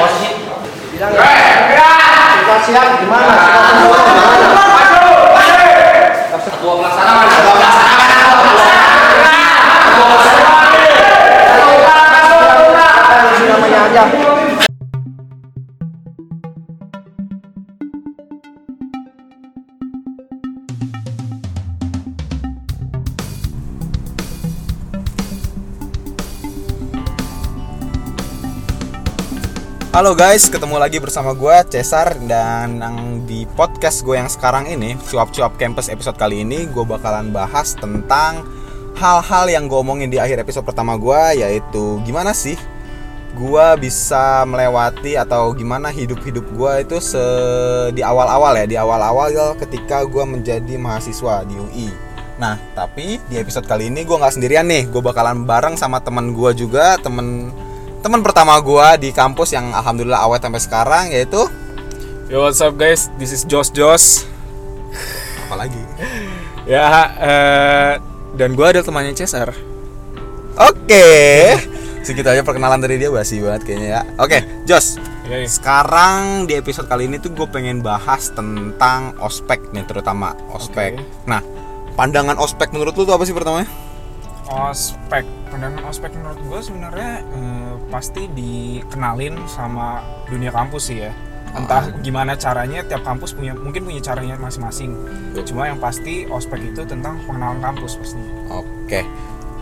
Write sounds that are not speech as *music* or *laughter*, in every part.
posisi Bilang ya. Gimana? Ketua pelaksana mana ketua pelaksana mana ketua pelaksana Halo guys, ketemu lagi bersama gue Cesar dan yang di podcast gue yang sekarang ini cuap-cuap campus episode kali ini gue bakalan bahas tentang hal-hal yang gue omongin di akhir episode pertama gue yaitu gimana sih gue bisa melewati atau gimana hidup-hidup gue itu se di awal-awal ya di awal-awal ketika gue menjadi mahasiswa di UI. Nah tapi di episode kali ini gue nggak sendirian nih, gue bakalan bareng sama temen gue juga temen teman pertama gua di kampus yang alhamdulillah awet sampai sekarang yaitu Yo what's up guys, this is Jos Jos apalagi Ya, eh, dan gue ada temannya Cesar. Oke. Segitu aja perkenalan dari dia basi banget kayaknya ya. Oke Jos Ya, ya. sekarang di episode kali ini tuh gue pengen bahas tentang ospek nih terutama ospek. Oke. nah pandangan ospek menurut lu tuh apa sih pertamanya? Ospek, pandangan ospek menurut gue sebenarnya eh, pasti dikenalin sama dunia kampus sih ya Entah Ah. gimana caranya, tiap kampus punya mungkin punya caranya masing-masing Cuma yang pasti ospek itu tentang pengenalan kampus pastinya Oke.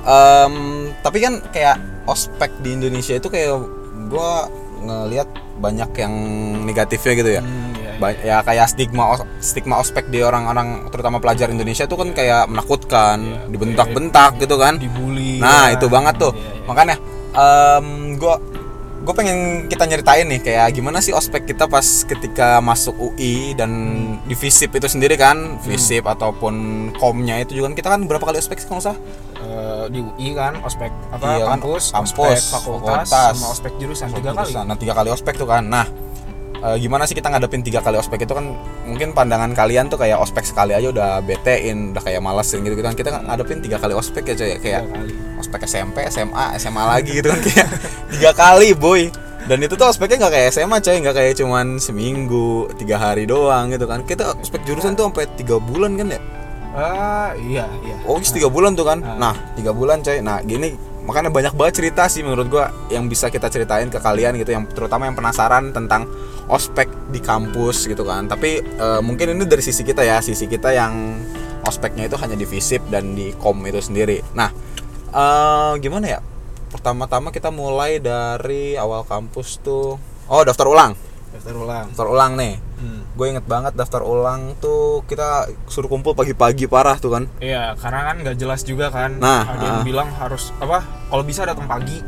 Em, tapi kan kayak ospek di Indonesia itu kayak gua ngelihat banyak yang negatifnya gitu ya. Hmm, iya, iya. Ba- ya kayak stigma os- stigma ospek di orang-orang terutama pelajar Indonesia itu kan kayak menakutkan, Iya, dibentak-bentak gitu kan. Dibully Nah, itu banget tuh. Iya, iya. Makanya em gue gue pengen kita nyeritain nih kayak gimana sih ospek kita pas ketika masuk UI dan di FISIP itu sendiri kan, FISIP ataupun komnya itu juga kan kita kan berapa kali ospek sih kalau nggak salah? Eh, di UI kan ospek apa Iya kan, kampus, kampus, ospek fakultas, fakultas. sama ospek jurusan tiga kali. Nah, tiga kali ospek tuh kan. Nah, eh, gimana sih kita ngadepin tiga kali ospek itu kan mungkin pandangan kalian tuh kayak ospek sekali aja udah betein, udah kayak malesin gitu gitu kan. Kita ngadepin tiga kali ospek ya coy, kayak ospek SMP, SMA, SMA lagi gitu kan *laughs* kayak tiga kali boy. Dan itu tuh ospeknya nggak kayak SMA coy, nggak kayak cuman seminggu, tiga hari doang gitu kan. Kita ospek jurusan tuh sampai tiga bulan kan ya? Ah, iya, iya. Oh, tiga bulan tuh kan. Ah. Nah, tiga bulan coy. Nah, gini makanya banyak banget cerita sih menurut gua yang bisa kita ceritain ke kalian gitu yang terutama yang penasaran tentang ospek di kampus gitu kan. Tapi eh, mungkin ini dari sisi kita ya, sisi kita yang ospeknya itu hanya di FISIP dan di KOM itu sendiri. Nah, eh, gimana ya? Pertama-tama kita mulai dari awal kampus tuh. Oh, daftar ulang. Daftar ulang. Daftar ulang nih. Hmm. Gue inget banget daftar ulang tuh kita suruh kumpul pagi-pagi parah tuh kan. Iya, karena kan nggak jelas juga kan. Nah, ada yang ah. bilang harus apa? Kalau bisa datang pagi,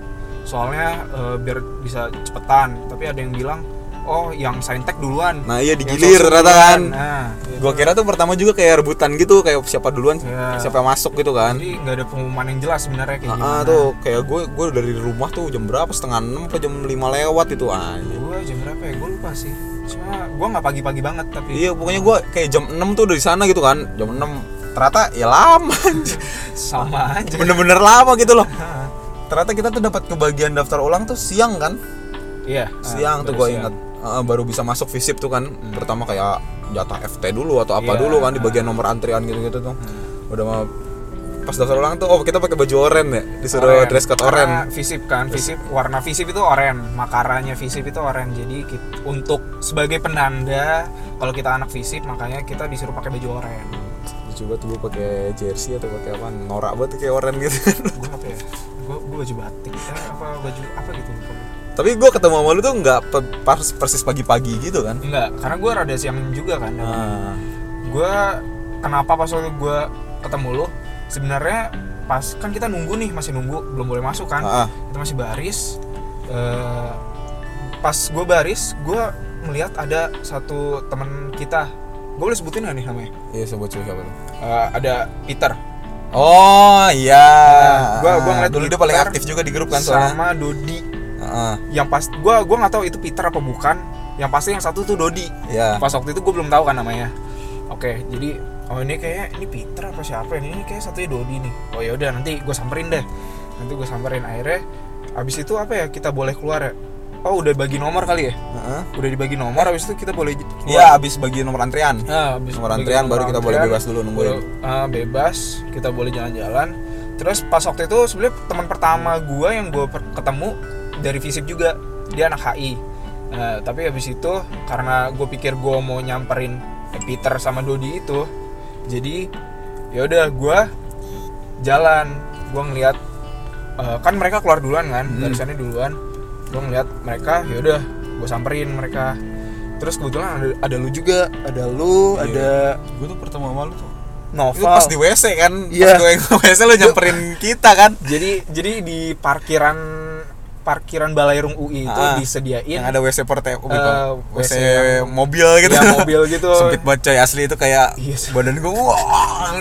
soalnya eh, biar bisa cepetan. Tapi ada yang bilang, oh yang saintek duluan. Nah, iya digilir duluan. kan. Nah, gitu. Gua kira tuh pertama juga kayak rebutan gitu, kayak siapa duluan, Iya. siapa yang masuk gitu kan. Jadi nggak ada pengumuman yang jelas sebenarnya kayak Ah, gimana. tuh kayak gue gue dari rumah tuh jam berapa setengah enam apa jam lima lewat itu aja. Gue jam berapa ya? Gue lupa sih. Cuma gue nggak pagi-pagi banget tapi. Iya pokoknya gue kayak jam 6 tuh udah di sana gitu kan. Jam 6 ternyata ya lama. Sama aja. Bener-bener lama gitu loh. Ternyata kita tuh dapat kebagian daftar ulang tuh siang kan. Iya. Siang tuh gue inget Eh, baru bisa masuk visip tuh kan. Pertama kayak jatah FT dulu atau apa Iya. dulu kan di bagian nomor antrian gitu-gitu tuh. Udah mau pas daftar ulang tuh oh kita pakai baju oranye ya disuruh Oren. dress code oranye visip kan visip warna visip itu oren makaranya visip itu oren jadi kit- untuk sebagai penanda kalau kita anak visip makanya kita disuruh pakai baju oren coba tuh gue pakai jersey atau pakai apa norak banget kayak oranye gitu gue apa ya gue gue baju batik eh, apa baju apa gitu. Tapi gue ketemu sama lu tuh nggak persis pagi-pagi gitu kan? Enggak karena gue rada siang juga kan. Nah, gue kenapa pas waktu gue ketemu lu sebenarnya pas kan kita nunggu nih masih nunggu belum boleh masuk kan? Ah, ah. kita masih baris Eh, pas gue baris gue melihat ada satu teman kita. Gue boleh sebutin gak nih namanya? Iya sebut siapa tuh Eh, ada Peter. Oh iya. Nah, gua- gua ngeliat dulu dia paling aktif juga di grup kan soalnya. sama Dodi Ah. yang pas gue gua nggak tahu itu Peter apa bukan. Yang pasti yang satu tuh Dodi. Iya. pas waktu itu gue belum tahu kan namanya. Oke jadi oh ini kayak ini Peter apa siapa ini? Ini kayak satunya Dodi nih. Oh ya udah nanti gue samperin deh. Nanti gue samperin. Akhirnya abis itu apa ya kita boleh keluar ya? Oh udah bagi nomor kali ya? Heeh. udah dibagi nomor habis itu kita boleh Iya, abis bagi nomor antrian. Nah, habis Nomor antrian baru kita boleh bebas dulu nungguin. ah, bebas. Kita boleh jalan-jalan. Terus pas waktu itu sebenarnya teman pertama gua yang gua per- ketemu dari Visip juga dia anak HI Nah, tapi habis itu karena gue pikir gue mau nyamperin Peter sama Dodi itu jadi ya udah gue jalan gue ngeliat eh, kan mereka keluar duluan kan Hmm. barisannya duluan gue ngeliat mereka ya udah gue samperin mereka terus kebetulan ada, ada lu juga ada lu Iya. ada Gue tuh pertama sama lu tuh. Noval Itu pas di WC kan? Iya. Pas gue WC lu nyamperin kita kan? jadi jadi di parkiran parkiran Balairung UI itu Ah, disediain Yang ada WC portable, Eh, WC, WC yang- mobil gitu. ya mobil gitu *laughs* Sempit banget coy asli itu kayak Iya sih. badan gue wah. *laughs*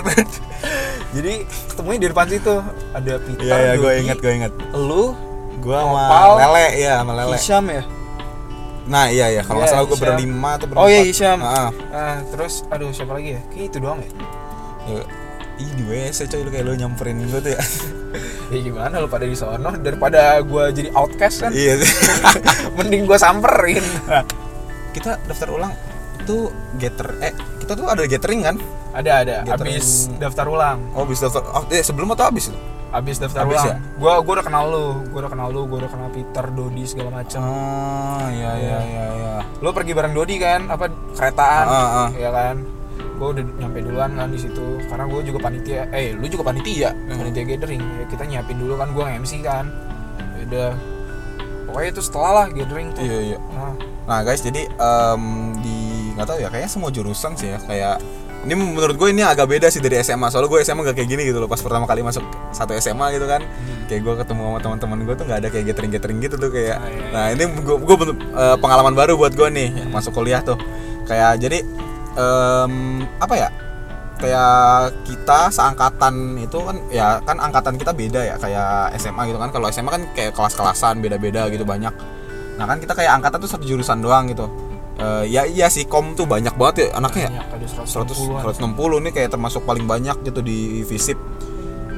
jadi ketemunya di depan situ ada Peter Iya ya gue inget gue inget. lu Gue sama Nopal, Lele ya sama Lele. Hisham ya Nah iya iya kalau nggak Iya, salah gue Hisham. berlima atau berempat. oh iya Hisham Ah, Ah, terus aduh siapa lagi ya kayak itu doang ya ya. Ih di WC coy lu kayak lu nyamperin gue tuh ya. *laughs* ya gimana lu pada di sono daripada gua jadi outcast kan iya sih. *laughs* mending gua samperin kita daftar ulang itu getter eh kita tuh ada gathering kan? ada ada Gathering. abis daftar ulang Oh bisa daftar oh, eh, sebelum atau habis itu? abis daftar Abis ulang ya? gua gua udah kenal lu gua udah kenal lu gua udah kenal Peter Dodi segala macam Ah iya iya iya iya. lu pergi bareng Dodi kan apa keretaan Ah, ah. ya kan gue udah nyampe duluan kan di situ. Karena gue juga panitia eh lu juga panitia. Hmm. panitia gathering. Ya, kita nyiapin dulu kan gue MC kan. Ya udah. Pokoknya itu setelah lah gathering tuh. Iya iya. nah, Nah guys jadi em, di nggak tahu ya kayaknya semua jurusan sih ya kayak ini menurut gue ini agak beda sih dari SMA soalnya gue SMA gak kayak gini gitu loh pas pertama kali masuk satu SMA gitu kan. Kayak gue ketemu sama teman-teman gue tuh nggak ada kayak gathering gathering gitu tuh kayak. Ah, iya, nah ini gue gue pengalaman baru buat gue nih masuk kuliah tuh. Kayak jadi em, apa ya? Kayak kita seangkatan itu kan ya kan angkatan kita beda ya kayak SMA gitu kan. Kalau SMA kan kayak kelas-kelasan beda-beda gitu banyak. Nah kan kita kayak angkatan tuh satu jurusan doang gitu. Eh, ya iya sih kom tuh banyak banget ya anaknya ya. Banyak ada 100 160 160 nih kayak termasuk paling banyak gitu di visip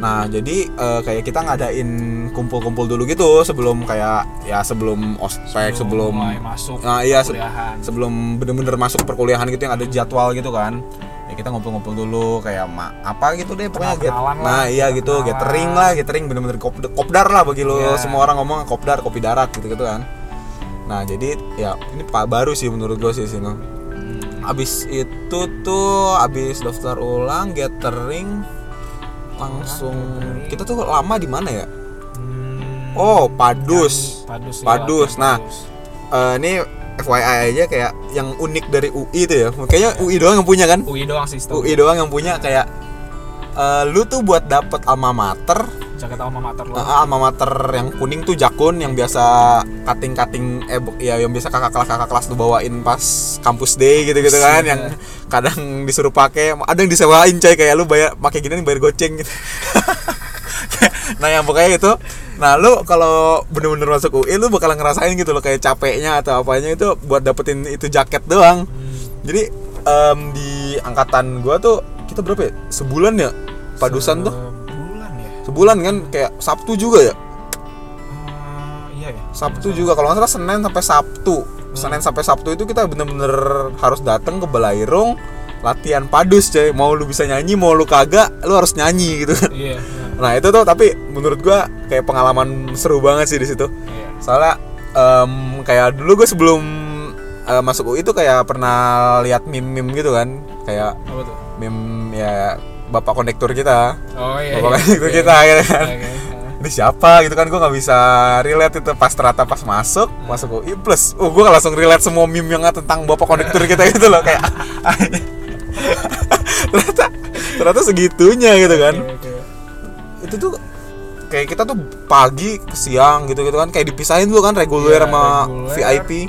nah jadi eh, kayak kita ngadain kumpul-kumpul dulu gitu sebelum kayak ya sebelum ospek sebelum mulai masuk nah iya se- sebelum bener-bener masuk perkuliahan gitu yang ada jadwal gitu kan. Ya kita ngumpul-ngumpul dulu kayak ma apa gitu deh pokoknya get- lah, nah iya gitu gathering lah gathering bener-bener kop, kopdar lah bagi lo. Iya. semua orang ngomong kopdar kopi darat gitu gitu kan. Nah jadi ya ini pak baru sih menurut gue sih sini abis itu tuh abis daftar ulang gathering langsung. Kita tuh lama di mana ya? Hmm, oh padus. Kan, padus, ya, Padus. Nah, padus. Eh, ini FYI aja kayak yang unik dari UI itu ya. Kayaknya UI doang yang punya kan? UI doang sih UI doang yang punya kayak eh, lu tuh buat dapet alma mater jaket alma mater lo. Eh, alma mater yang kuning tuh jakun yang biasa cutting cutting eh ya yang biasa kakak kelas kakak kelas tuh bawain pas kampus day gitu gitu kan yang kadang disuruh pakai ada yang disewain coy kayak lu bayar pakai gini nih bayar goceng gitu. *laughs* Nah yang pokoknya itu nah lu kalau bener-bener masuk UI lu bakal ngerasain gitu loh kayak capeknya atau apanya itu buat dapetin itu jaket doang. Jadi em, di angkatan gua tuh kita berapa ya? Sebulan ya padusan tuh. bulan ya sebulan kan kayak Sabtu juga ya? Ah, iya ya. Sabtu juga. Kalau nggak salah Senin sampai Sabtu. Senin sampai Sabtu itu kita bener-bener harus datang ke Belairung latihan padus coy. Mau lu bisa nyanyi mau lu kagak lu harus nyanyi gitu iya iya, nah itu tuh tapi menurut gua kayak pengalaman seru banget sih di situ. Iya. soalnya em, kayak dulu gue sebelum eh, masuk UI itu kayak pernah lihat meme-meme gitu kan. Kayak apa tuh? meme ya bapak kondektur kita. Oh iya bapak iya. kondektur Iya, kita gitu kan? iya, iya. ini siapa gitu kan? Gue nggak bisa relate itu. Pas ternyata pas masuk masuk UI plus. Oh gue langsung relate semua meme yang tentang bapak kondektur kita gitu loh kayak. *laughs* Ternyata ternyata segitunya gitu kan. Oke, oke. itu tuh kayak kita tuh pagi ke siang gitu gitu kan kayak dipisahin dulu kan reguler Iya, sama reguler, VIP eh,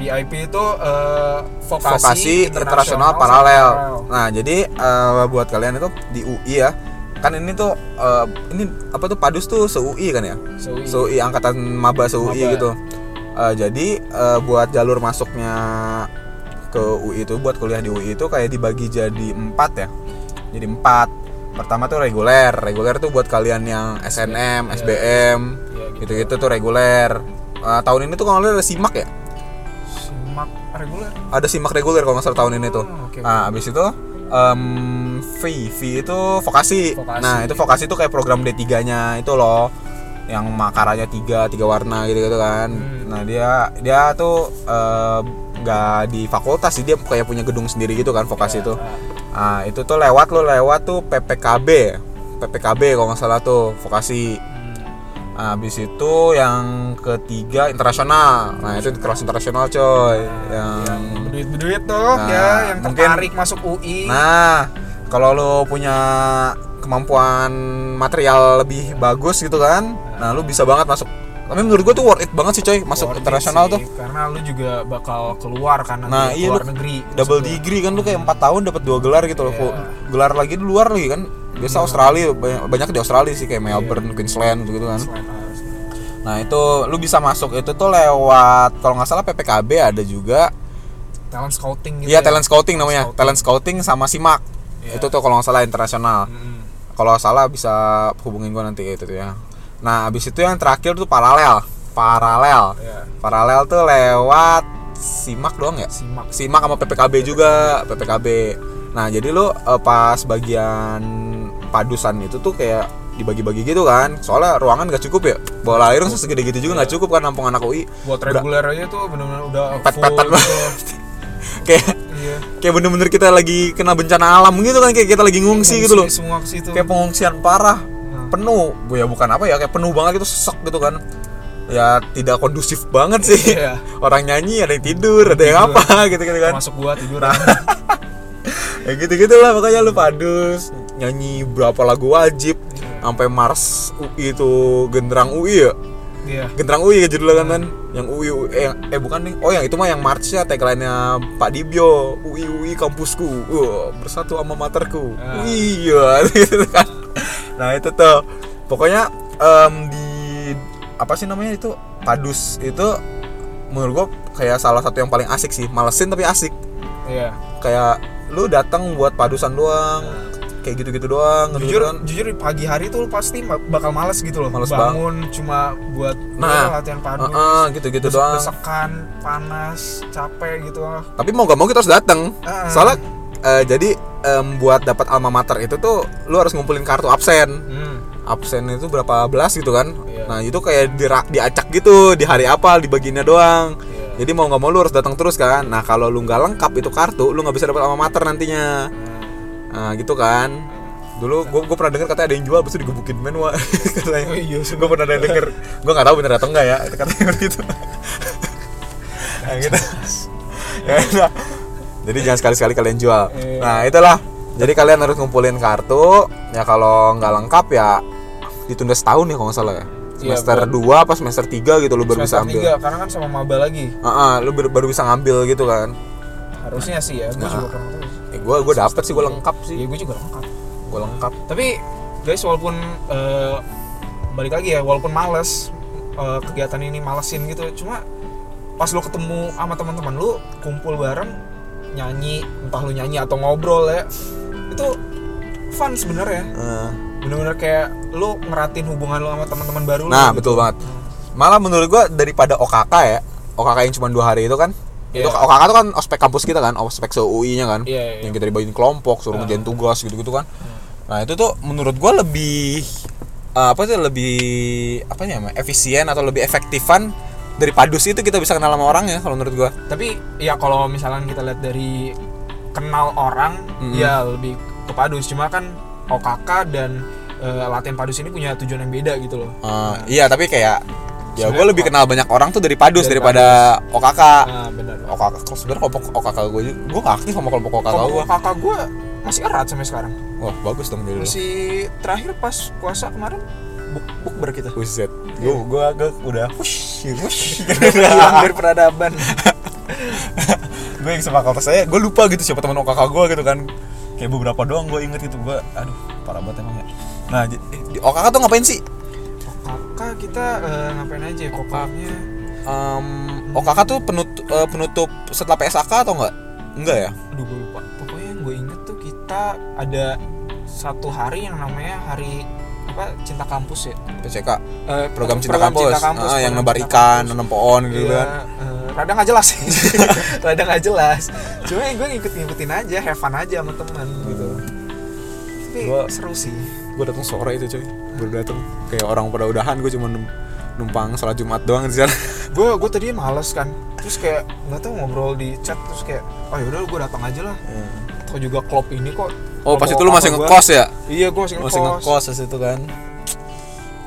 VIP itu eh, vokasi, vokasi internasional paralel. Nah, jadi eh, buat kalian itu di UI ya. Kan ini tuh eh, ini apa tuh Padus tuh se-UI kan ya? SUI. Se-UI angkatan maba se-UI Maba. gitu. Eh, jadi eh, buat jalur masuknya ke UI itu buat kuliah di UI itu kayak dibagi jadi empat ya. Jadi empat. Pertama tuh reguler. Reguler tuh buat kalian yang SNM. SBM, Iya, gitu. gitu-gitu tuh reguler. Eh, tahun ini tuh kalau ada simak ya simak reguler? Ada simak reguler kalau nggak salah tahun ini tuh. Oke, oke. nah abis itu em V V itu vokasi. Vokasi. nah itu vokasi itu kayak program D 3 nya itu loh. Yang makaranya tiga tiga warna gitu gitu kan. Hmm. nah dia dia tuh nggak di fakultas sih. Dia kayak punya gedung sendiri gitu kan vokasi itu nah itu tuh lewat lo lewat tuh PPKB PPKB kalau nggak salah tuh vokasi habis itu yang ketiga internasional. Nah, itu kelas internasional coy. Yang berduit berduit tuh Nah, ya yang mungkin- tertarik masuk UI Nah, kalau lo punya kemampuan material lebih bagus gitu kan. Nah, lu bisa banget masuk. Tapi menurut gua tuh worth it banget sih coy masuk Worth internasional sih, tuh. karena lu juga bakal keluar kan nanti Nah, iya, keluar lu negeri Double degree kan lu kayak 4 tahun dapat dua gelar gitu loh. Iya. Gelar lagi di luar lagi kan. Biasa Australia banyak, banyak di Australia sih kayak Melbourne, Queensland gitu kan. Nah itu lu bisa masuk itu tuh lewat kalau nggak salah PPKB ada juga. talent scouting gitu Iya ya. talent scouting namanya, Scouting. talent scouting sama simak. Iya. Itu tuh kalau nggak salah internasional. Mm-mm. Kalau salah bisa hubungin gua nanti itu tuh ya. Nah abis itu yang terakhir tuh paralel, paralel, Iya. paralel tuh lewat simak doang ya. simak Simak sama PPKB juga, PPKB. Nah jadi lu eh, pas bagian padusan itu tuh kayak dibagi-bagi gitu kan. Soalnya ruangan gak cukup ya. Bola air segede gitu juga nggak cukup kan nampung anak UI buat reguler aja tuh benar-benar udah full banget. gitu. *laughs* kayak iya. kayak bener-bener kita lagi kena bencana alam gitu kan. Kayak kita lagi ngungsi gitu loh. semua situ. Kayak pengungsian parah. Hmm. penuh. Bu ya bukan apa ya kayak penuh banget itu sesek gitu kan. Ya tidak kondusif banget sih. Iya. *laughs* orang nyanyi ada yang tidur ada yang Tidur. apa *laughs* gitu gitu kan. Masuk gua tidur ya gitu gitulah makanya lu padus nyanyi berapa lagu wajib. Sampai Mars UI itu genderang UI ya? Iya. Genderang UI ya judulnya kan kan yang UI, UI eh, yang- eh bukan nih. Oh yang itu mah yang March ya tagline-nya Pak Dibyo UI UI kampusku. Wah, bersatu sama materku. Iya gitu *laughs* kan nah itu tuh. Pokoknya em, di apa sih namanya itu? Padus itu menurut gua kayak salah satu yang paling asik sih. Malesin tapi asik. Iya. Kayak lu datang buat padusan doang kayak gitu-gitu doang gitu jujur kan. jujur di pagi hari tuh lu pasti bakal males gitu loh. Males bangun cuma buat Nah, ya, latihan padu Heeh, gitu-gitu doang. desekan panas capek gitu. Tapi mau gak mau kita harus datang Heeh. soalnya eh, jadi em, buat dapat alma mater itu tuh lu harus ngumpulin kartu absen. Hmm. absen itu berapa belas gitu kan. Iya. nah itu kayak dira- diacak gitu di hari apa di bagiannya doang. Iya. jadi mau nggak mau lu harus datang terus kan. Nah kalau lu nggak lengkap itu kartu lu nggak bisa dapat alma mater nantinya nah gitu kan. Dulu gue gue pernah dengar katanya ada yang jual terus digebukin men wah *laughs* katanya. Oh iya, gue pernah denger. Gue nggak tahu bener atau enggak ya katanya begitu. *laughs* Nah, gitu. Ya udah. jadi jangan sekali-sekali kalian jual. Iya. nah itulah. Jadi kalian harus ngumpulin kartu. Ya kalau nggak lengkap ya ditunda setahun ya kalau nggak salah ya. Iya, semester buat- 2 apa semester 3 gitu lu baru bisa semester ambil. tiga karena kan sama maba lagi. Heeh, lu baru, bisa ngambil gitu kan. Harusnya sih ya gue Nah. juga eh, gue gue dapet sih gue lengkap sih. Iya gue juga lengkap. Gue lengkap. Tapi guys walaupun eh, balik lagi ya walaupun males eh, kegiatan ini malesin gitu cuma pas lu ketemu sama teman-teman lu kumpul bareng nyanyi entah lu nyanyi atau ngobrol ya itu fun sebenarnya. Eh, bener-bener kayak lu ngeratin hubungan lu sama teman-teman baru lu Nah gitu. betul banget. Malah menurut gua daripada OKK ya, OKK yang cuma dua hari itu kan, Iya. itu OKK itu kan ospek kampus kita kan, ospek se UI nya kan, Iya, iya. yang kita dibagiin kelompok, suruh Ah. ngerjain tugas gitu-gitu kan. Nah itu tuh menurut gua lebih eh, apa sih lebih apa ya namanya, efisien atau lebih efektifan dari padus itu kita bisa kenal sama orang ya kalau menurut gua. tapi ya kalau misalnya kita lihat dari kenal orang Mm. ya lebih ke padus cuma kan OKK dan eh, latihan padus ini punya tujuan yang beda gitu loh Eh, iya tapi kayak ya gua lebih kenal banyak orang tuh dari padus Dari daripada OKK. nah benar OKK, sebenarnya kelompok OKK gue juga, gue gak aktif sama kelompok OKK gue. OKK gue masih erat sampai sekarang Wah bagus dong dulu. masih terakhir pas puasa kemarin buk bukber kita Buset, gue gue agak udah push. hilang dari peradaban *laughs* gue yang sama fakultas saya, gue lupa gitu siapa teman OKK gue gitu kan. Kayak beberapa doang gue inget gitu gue, aduh parah banget emang ya. Nah di, di OKK tuh ngapain sih? OKK kita eh, ngapain aja ya kokaknya Em, OKK tuh penutup, penutup setelah PSAK atau enggak? Enggak ya? aduh gue lupa. Pokoknya yang gue inget tuh kita ada satu hari yang namanya hari apa cinta kampus ya? PCK Eh, program cinta kampus, Ah, yang nebar cinta ikan kampus. nanam pohon gitu Iya, kan. eh, rada nggak jelas sih. *laughs* Rada nggak jelas. Cuma gue ngikut ngikutin aja have fun aja sama temen gitu. Tapi Gua- seru sih gue datang sore itu coy baru datang kayak orang pada udahan gue cuma num- numpang sholat jumat doang di sana. *laughs* Gue gue tadi males kan. Terus kayak nggak tahu ngobrol di chat terus kayak oh yaudah gue datang aja lah. Atau juga klub ini kok? Oh pas itu lu masih ngekos ya? Iya gue masih ngekos. masih ngekos itu kan.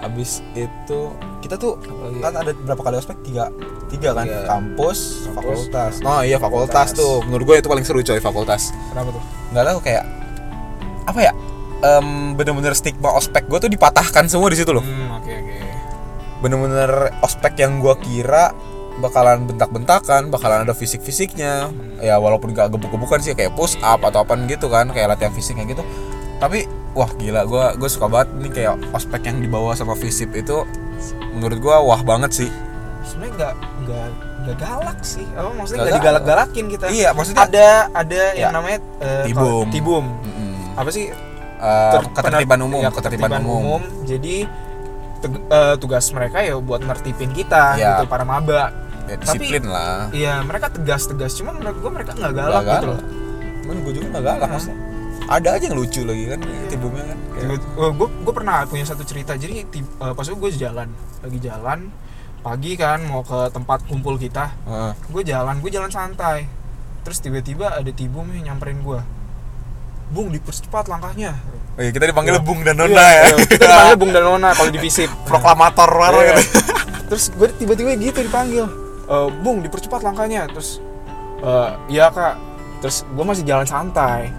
Abis itu kita tuh Apalagi ya? kan ada berapa kali ospek? Tiga tiga kan? Tiga. kampus, Kampus, fakultas. Oh iya fakultas, fakultas. tuh menurut gue itu paling seru coy fakultas. Kenapa tuh? Nggak tahu kayak apa ya Em, bener-bener stigma ospek gue tuh dipatahkan semua di situ loh. Hmm oke oke. Bener-bener ospek yang gue kira bakalan bentak-bentakan bakalan ada fisik-fisiknya. Ya walaupun gak gebuk-gebukan sih kayak push up atau apa gitu kan kayak latihan fisiknya gitu. Tapi wah gila gue gue suka banget nih kayak ospek yang dibawa sama fisip itu. Menurut gue wah banget sih. Sebenarnya nggak nggak nggak galak sih. Apa maksudnya Nggak galak. digalak-galakin kita. Iya maksudnya ada ada Ya. yang namanya eh, Tibum. tibum. Mm-mm. apa sih Ter- ketertiban umum ya, ketertiban umum. jadi teg- eh, tugas mereka ya buat nertipin kita Ya. gitu para maba. Ya, Tapi- lah. Iya mereka tegas-tegas. Cuman menurut gue mereka nggak galak, Nggak gitu loh. cuman gue juga gak galak maksudnya. Ada aja yang lucu lagi kan tibumnya kan Kayak- gue gue pernah punya satu cerita. Jadi eh, pas itu gue jalan. Lagi jalan pagi kan mau ke tempat kumpul kita. Heeh. gue jalan gue jalan santai. Terus tiba-tiba ada tibum yang nyamperin gue bung dipercepat langkahnya. Oh iya, kita dipanggil Bung dan Nona ya. Iya, iya, kita dipanggil bung dan nona kalau di visip *laughs* Proklamator baru Iya. gitu. *laughs* terus gue tiba-tiba gitu dipanggil. "Eh, bung dipercepat langkahnya. Terus "Eh, iya kak. Terus gue masih jalan santai.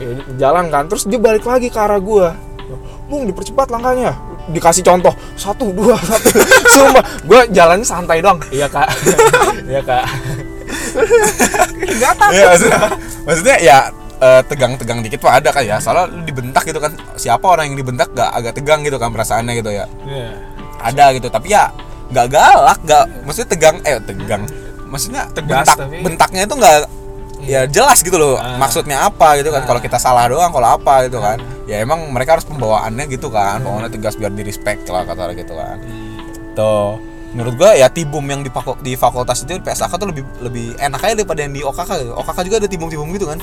Ya, jalan kan. Terus dia balik lagi ke arah gue bung dipercepat langkahnya. Dikasih contoh. Satu dua satu. *laughs* Sumpah gue jalan santai dong iya kak. Iya kak. Nggak takut. Iya, maksudnya, maksudnya ya tegang-tegang dikit mah ada kan ya. Soalnya lu dibentak gitu kan. Siapa orang yang dibentak gak agak tegang gitu kan perasaannya gitu ya. Iya. Ada gitu, tapi ya nggak galak, nggak maksudnya tegang eh tegang. Maksudnya Tegas, bentak tapi- bentaknya itu nggak ya jelas gitu loh Ah. maksudnya apa gitu kan Ah. kalau kita salah doang kalau apa gitu kan ya emang mereka harus pembawaannya gitu kan pembawaannya tegas biar di respect lah kata gitu kan tuh menurut gua ya tibum yang di fakultas itu di PSAK tuh lebih lebih enak aja daripada yang di OKK gitu. OKK juga ada tibum-tibum gitu kan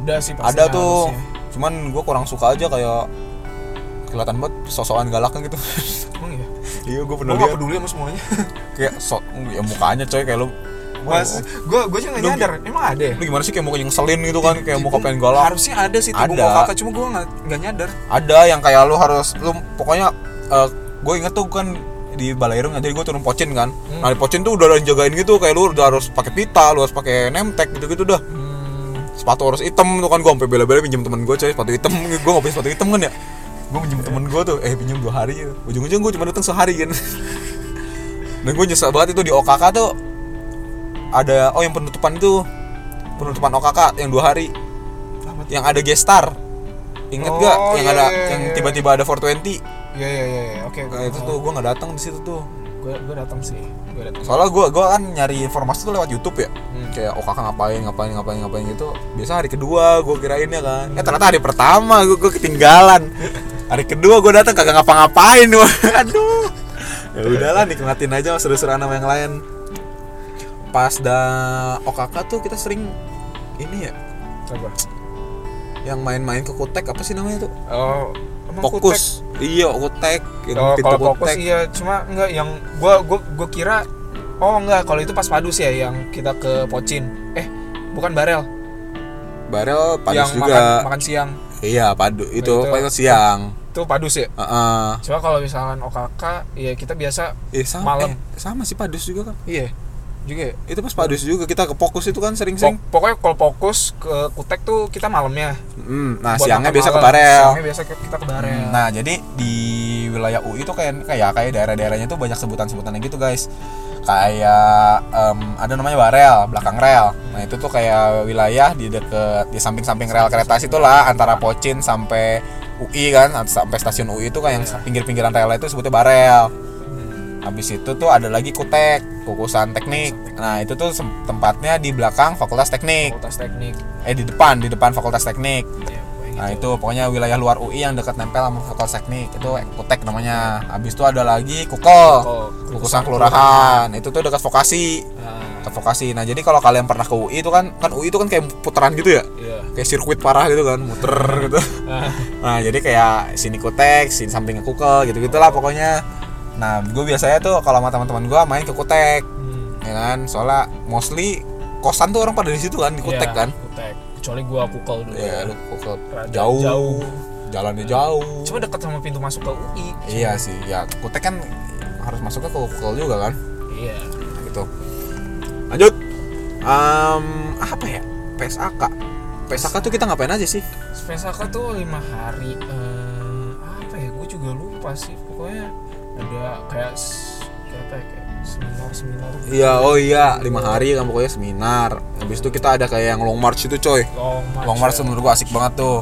ada sih pasti ada tuh. Harusnya. cuman gua kurang suka aja kayak kelihatan banget sosokan galaknya gitu. *laughs* Emang ya iya gua gue pernah gak lihat peduli sama semuanya. *laughs* Kayak so ya mukanya coy kayak lu. Mas gue gue juga gak nyadar. Emang ada ya? lu gimana sih kayak muka ngeselin gitu kan? Kayak muka pengen galak harusnya ada sih Ada. kakak cuma gue nggak nggak nyadar. Ada yang kayak lu harus lu pokoknya gue inget tuh kan di Balairung jadi gue turun pocin kan. Hmm. nah di pocin tuh udah ada yang jagain gitu kayak lu udah harus pakai pita lu harus pakai nemtek gitu gitu dah. Hmm, sepatu harus hitam tuh kan gue sampai bela-bela pinjam temen gue coy. Sepatu hitam gue gak punya sepatu hitam kan ya? Gue pinjam temen gue tuh eh pinjam dua hari ya. ujung-ujung gue cuma datang sehari kan. *laughs* Dan gue nyesel banget itu di OKK tuh. Ada oh yang penutupan itu. Penutupan OKK yang dua hari. Yang ada gestar inget gak Oh, yang iya, ada iya, yang iya. tiba-tiba ada 420 Iya iya iya iya. oke nah, itu tuh gue nggak datang di situ tuh gue gue datang sih. Gue datang. Soalnya gue gue kan nyari informasi tuh lewat YouTube ya. Hmm. kayak oh kakak ngapain ngapain ngapain ngapain gitu. Biasa hari kedua gue kirain ya kan. Eh ternyata hari pertama gue gue ketinggalan. Hari kedua gue datang kagak ngapa-ngapain? Wah, *laughs* aduh. Ya udahlah nikmatin aja seru-seruan sama yang lain. Pas da OKK tuh kita sering ini ya. Coba yang main-main ke kutek apa sih namanya tuh? Oh emang fokus. iya kutek kutek? yang oh pintu kalau fokus kutek iya cuma enggak yang gue gue gue kira oh enggak kalau itu pas padus ya yang kita ke pocin. Eh bukan barel. Barel padus yang juga. makan makan siang. Iya padu itu, itu- itu siang. Itu padus ya? Heeh. cuma kalau misalkan OKK ya kita biasa Eh sama Malam. eh, sama sih padus juga kan. iya juga ya Itu pas padus juga kita ke fokus itu kan Pok- sering-sering. pokoknya kalau fokus ke kutek tuh kita malamnya Hmm, nah Buat siangnya biasa ke barel. siangnya biasa kita ke barel Nah, jadi di wilayah UI itu kayak kayak kayak daerah-daerahnya tuh banyak sebutan-sebutannya gitu, guys. Kayak em, ada namanya barel, belakang rel. Nah, itu tuh kayak wilayah di deket di samping-samping rel kereta situ lah antara Pocin sampai UI kan, sampai stasiun UI itu kan yang Iya. pinggir-pinggiran rel itu sebutnya barel. Habis itu tuh ada lagi kutek, kukusan teknik. Nah, itu tuh tempatnya di belakang Fakultas Teknik. fakultas teknik Eh di depan, di depan Fakultas Teknik. ya, pokoknya Nah itu pokoknya wilayah luar UI yang dekat nempel sama Fakulteknik itu Kutek namanya. Habis itu ada lagi Kukel, Kukusan Kelurahan. Itu tuh dekat vokasi, Nah, dekat vokasi. Nah jadi kalau kalian pernah ke UI itu kan kan UI itu kan kayak putaran gitu ya, iya. kayak sirkuit parah gitu kan, muter gitu. Nah, Nah jadi kayak sini Kutek, sini sampingnya Kukel gitu gitulah pokoknya. Nah gue biasanya tuh kalau sama teman-teman gue main ke Kutek, hmm. ya kan? Soalnya mostly kosan tuh orang pada di situ kan di Kutek Iya, kan. Kutek. Kecuali gua kukel dulu. Ya lu Kukel jauh, jauh. jalannya jauh. Cuma dekat sama pintu masuk ke UI. Iya sih, ya Kutek kan harus masuknya ke Kukel juga kan, Iya. gitu. Lanjut, Em, apa ya? PSAK. PSAK tuh kita ngapain aja sih? Spesaka tuh lima hari eh, apa ya gue juga lupa sih pokoknya ada kayak kayak apa ya kayak seminar seminar Iya, oh iya, lima hari kan pokoknya seminar. Habis itu kita ada kayak yang long march itu coy. long march, Long march ya. menurut gua asik banget tuh.